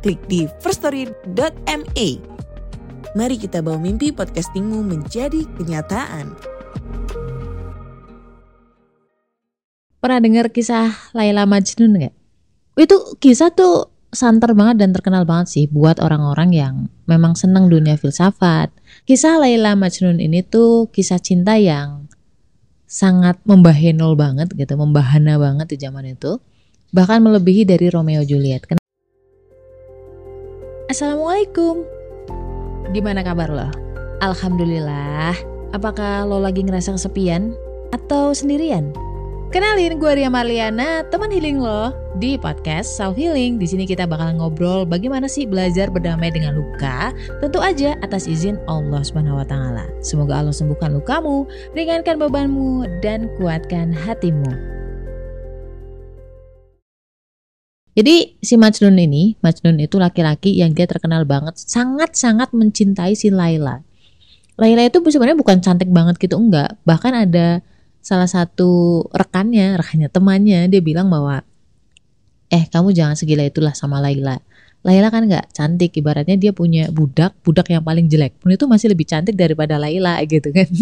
klik di firststory.me. Mari kita bawa mimpi podcastingmu menjadi kenyataan. Pernah dengar kisah Laila Majnun nggak? Itu kisah tuh santer banget dan terkenal banget sih buat orang-orang yang memang senang dunia filsafat. Kisah Laila Majnun ini tuh kisah cinta yang sangat membahenol banget gitu, membahana banget di zaman itu. Bahkan melebihi dari Romeo Juliet. Assalamualaikum. Gimana kabar lo? Alhamdulillah. Apakah lo lagi ngerasa kesepian atau sendirian? Kenalin, gue Ria Marliana, teman healing lo di podcast Self Healing. Di sini kita bakal ngobrol bagaimana sih belajar berdamai dengan luka, tentu aja atas izin Allah Subhanahu. Semoga Allah sembuhkan lukamu, ringankan bebanmu dan kuatkan hatimu. Jadi si Majnun ini, Majnun itu laki-laki yang dia terkenal banget, sangat-sangat mencintai si Laila. Laila itu sebenarnya bukan cantik banget gitu enggak, bahkan ada salah satu rekannya, rekannya temannya dia bilang bahwa eh kamu jangan segila itulah sama Laila. Laila kan nggak cantik, ibaratnya dia punya budak, budak yang paling jelek pun itu masih lebih cantik daripada Laila gitu kan.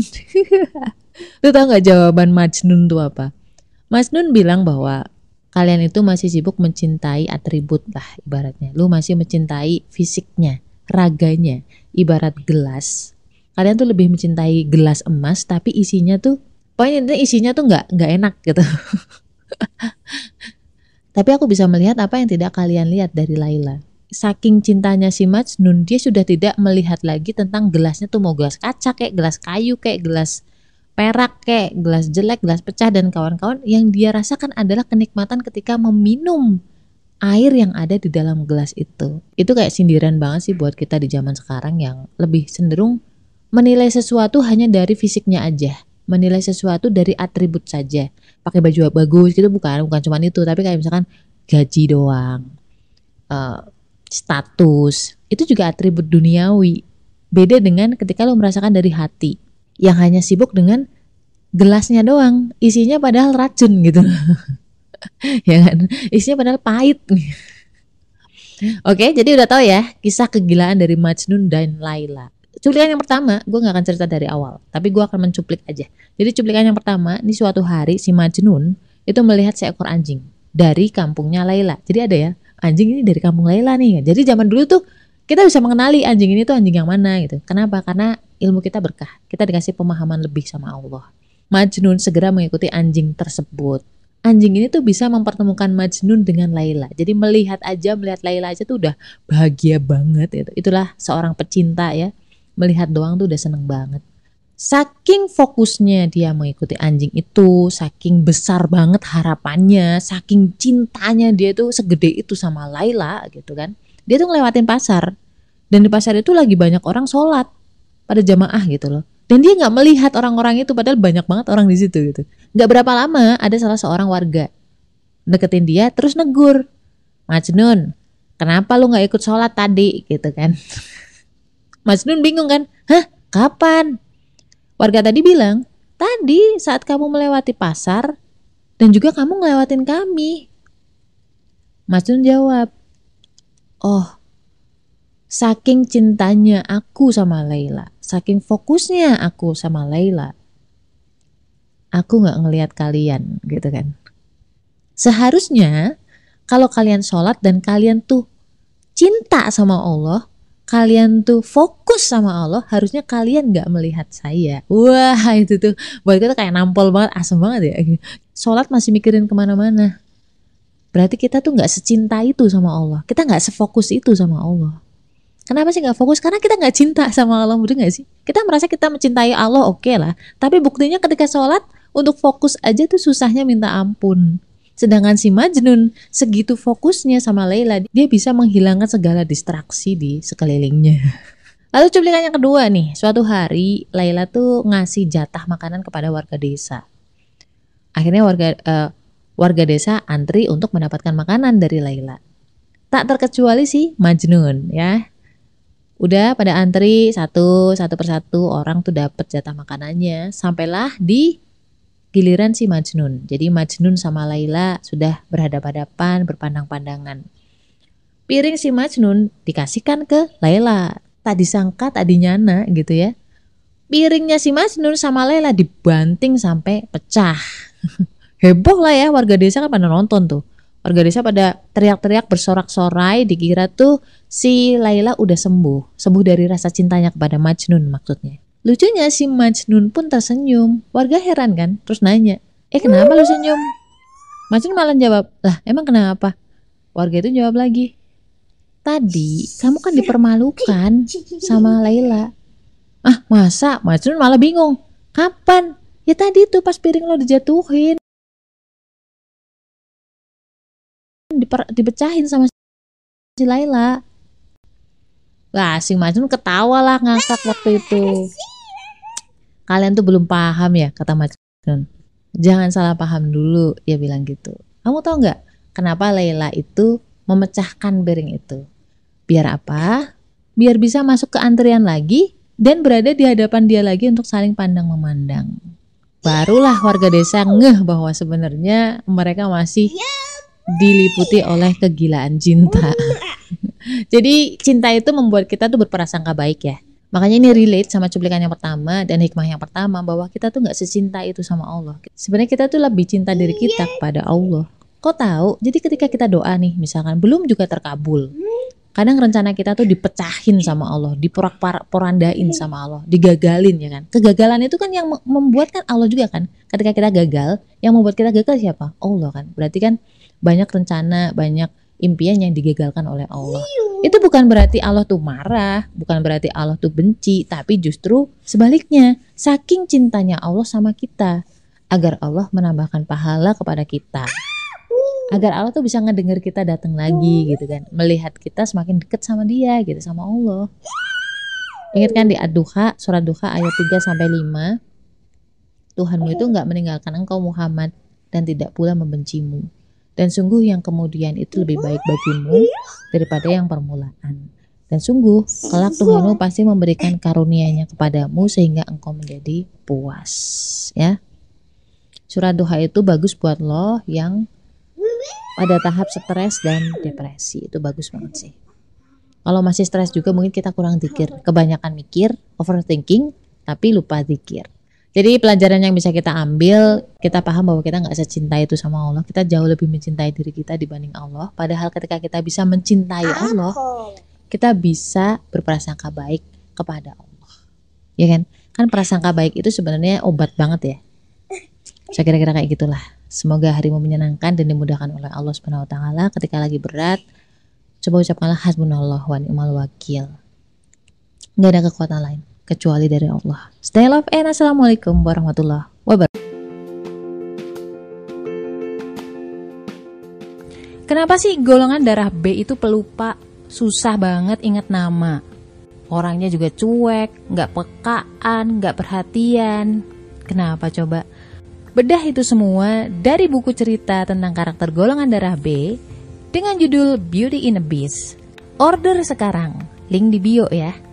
Lu tau nggak jawaban Majnun tuh apa? Majnun bilang bahwa kalian itu masih sibuk mencintai atribut lah ibaratnya. Lu masih mencintai fisiknya, raganya, ibarat gelas. Kalian tuh lebih mencintai gelas emas tapi isinya tuh pokoknya isinya tuh nggak nggak enak gitu. tapi aku bisa melihat apa yang tidak kalian lihat dari Laila. Saking cintanya si Majnun, dia sudah tidak melihat lagi tentang gelasnya tuh mau gelas kaca kayak gelas kayu kayak gelas perak kayak gelas jelek, gelas pecah dan kawan-kawan yang dia rasakan adalah kenikmatan ketika meminum air yang ada di dalam gelas itu. Itu kayak sindiran banget sih buat kita di zaman sekarang yang lebih cenderung menilai sesuatu hanya dari fisiknya aja, menilai sesuatu dari atribut saja. Pakai baju bagus gitu bukan, bukan cuma itu, tapi kayak misalkan gaji doang, uh, status, itu juga atribut duniawi. Beda dengan ketika lo merasakan dari hati yang hanya sibuk dengan gelasnya doang, isinya padahal racun gitu. ya kan? Isinya padahal pahit. Oke, jadi udah tahu ya kisah kegilaan dari Majnun dan Laila. Cuplikan yang pertama, gue gak akan cerita dari awal, tapi gue akan mencuplik aja. Jadi cuplikan yang pertama, ini suatu hari si Majnun itu melihat seekor anjing dari kampungnya Laila. Jadi ada ya, anjing ini dari kampung Laila nih. Jadi zaman dulu tuh kita bisa mengenali anjing ini tuh anjing yang mana gitu. Kenapa? Karena ilmu kita berkah. Kita dikasih pemahaman lebih sama Allah. Majnun segera mengikuti anjing tersebut. Anjing ini tuh bisa mempertemukan Majnun dengan Laila. Jadi melihat aja, melihat Laila aja tuh udah bahagia banget gitu. Itulah seorang pecinta ya. Melihat doang tuh udah seneng banget. Saking fokusnya dia mengikuti anjing itu, saking besar banget harapannya, saking cintanya dia tuh segede itu sama Laila gitu kan. Dia tuh ngelewatin pasar. Dan di pasar itu lagi banyak orang sholat pada jamaah gitu loh. Dan dia nggak melihat orang-orang itu padahal banyak banget orang di situ gitu. Nggak berapa lama ada salah seorang warga deketin dia terus negur. Majnun, kenapa lu nggak ikut sholat tadi gitu kan? Majnun bingung kan? Hah? Kapan? Warga tadi bilang, tadi saat kamu melewati pasar dan juga kamu ngelewatin kami. Majnun jawab, oh saking cintanya aku sama Laila, saking fokusnya aku sama Laila, aku nggak ngelihat kalian gitu kan. Seharusnya kalau kalian sholat dan kalian tuh cinta sama Allah, kalian tuh fokus sama Allah, harusnya kalian nggak melihat saya. Wah itu tuh buat kita kayak nampol banget, asem banget ya. Sholat masih mikirin ke mana-mana. Berarti kita tuh nggak secinta itu sama Allah. Kita nggak sefokus itu sama Allah. Kenapa sih nggak fokus? Karena kita nggak cinta sama Allah, bener nggak sih? Kita merasa kita mencintai Allah, oke okay lah. Tapi buktinya ketika sholat, untuk fokus aja tuh susahnya minta ampun. Sedangkan si Majnun segitu fokusnya sama Laila, dia bisa menghilangkan segala distraksi di sekelilingnya. Lalu cuplikan yang kedua nih, suatu hari Laila tuh ngasih jatah makanan kepada warga desa. Akhirnya warga uh, warga desa antri untuk mendapatkan makanan dari Laila. Tak terkecuali si Majnun ya. Udah pada antri satu satu persatu orang tuh dapat jatah makanannya sampailah di giliran si Majnun. Jadi Majnun sama Laila sudah berhadapan-hadapan, berpandang-pandangan. Piring si Majnun dikasihkan ke Laila. Tak disangka, tak dinyana gitu ya. Piringnya si Majnun sama Laila dibanting sampai pecah. Heboh lah ya warga desa kan pada nonton tuh. Warga desa pada teriak-teriak bersorak-sorai dikira tuh si Laila udah sembuh. Sembuh dari rasa cintanya kepada Majnun maksudnya. Lucunya si Majnun pun tersenyum. Warga heran kan, terus nanya, eh kenapa lu senyum? Majnun malah jawab, lah emang kenapa? Warga itu jawab lagi, tadi kamu kan dipermalukan sama Laila. Ah masa? Majnun malah bingung. Kapan? Ya tadi tuh pas piring lo dijatuhin. Diper, dipecahin sama si Laila. Lah si Majnun ketawa lah ngakak waktu itu. Kalian tuh belum paham ya kata Majnun. Jangan salah paham dulu dia bilang gitu. Kamu tahu nggak kenapa Laila itu memecahkan piring itu? Biar apa? Biar bisa masuk ke antrian lagi dan berada di hadapan dia lagi untuk saling pandang memandang. Barulah warga desa ngeh bahwa sebenarnya mereka masih diliputi oleh kegilaan cinta. Jadi cinta itu membuat kita tuh berprasangka baik ya. Makanya ini relate sama cuplikan yang pertama dan hikmah yang pertama bahwa kita tuh nggak secinta itu sama Allah. Sebenarnya kita tuh lebih cinta diri kita kepada Allah. Kok tahu? Jadi ketika kita doa nih, misalkan belum juga terkabul. Kadang rencana kita tuh dipecahin sama Allah, diporak-porandain sama Allah, digagalin ya kan. Kegagalan itu kan yang membuat kan Allah juga kan. Ketika kita gagal, yang membuat kita gagal siapa? Allah kan. Berarti kan banyak rencana, banyak impian yang digagalkan oleh Allah. Itu bukan berarti Allah tuh marah, bukan berarti Allah tuh benci, tapi justru sebaliknya, saking cintanya Allah sama kita, agar Allah menambahkan pahala kepada kita. Agar Allah tuh bisa ngedenger kita datang lagi gitu kan, melihat kita semakin dekat sama dia gitu sama Allah. Ingat kan di Ad-Duha, surat Duha ayat 3 sampai 5. Tuhanmu itu nggak meninggalkan engkau Muhammad dan tidak pula membencimu dan sungguh yang kemudian itu lebih baik bagimu daripada yang permulaan. Dan sungguh, kelak Tuhanmu pasti memberikan karunia-Nya kepadamu sehingga engkau menjadi puas. Ya. Surat duha itu bagus buat lo yang pada tahap stres dan depresi. Itu bagus banget sih. Kalau masih stres juga mungkin kita kurang zikir. Kebanyakan mikir, overthinking, tapi lupa zikir. Jadi pelajaran yang bisa kita ambil, kita paham bahwa kita nggak secinta itu sama Allah. Kita jauh lebih mencintai diri kita dibanding Allah. Padahal ketika kita bisa mencintai Allah, kita bisa berprasangka baik kepada Allah. Ya kan? Kan prasangka baik itu sebenarnya obat banget ya. Saya kira-kira kayak gitulah. Semoga harimu menyenangkan dan dimudahkan oleh Allah Subhanahu wa taala ketika lagi berat. Coba ucapkanlah hasbunallah wa ni'mal wakil. Gak ada kekuatan lain kecuali dari Allah. Stay love and assalamualaikum warahmatullahi wabarakatuh. Kenapa sih golongan darah B itu pelupa, susah banget ingat nama? Orangnya juga cuek, nggak pekaan, nggak perhatian. Kenapa coba? Bedah itu semua dari buku cerita tentang karakter golongan darah B dengan judul Beauty in a Beast. Order sekarang, link di bio ya.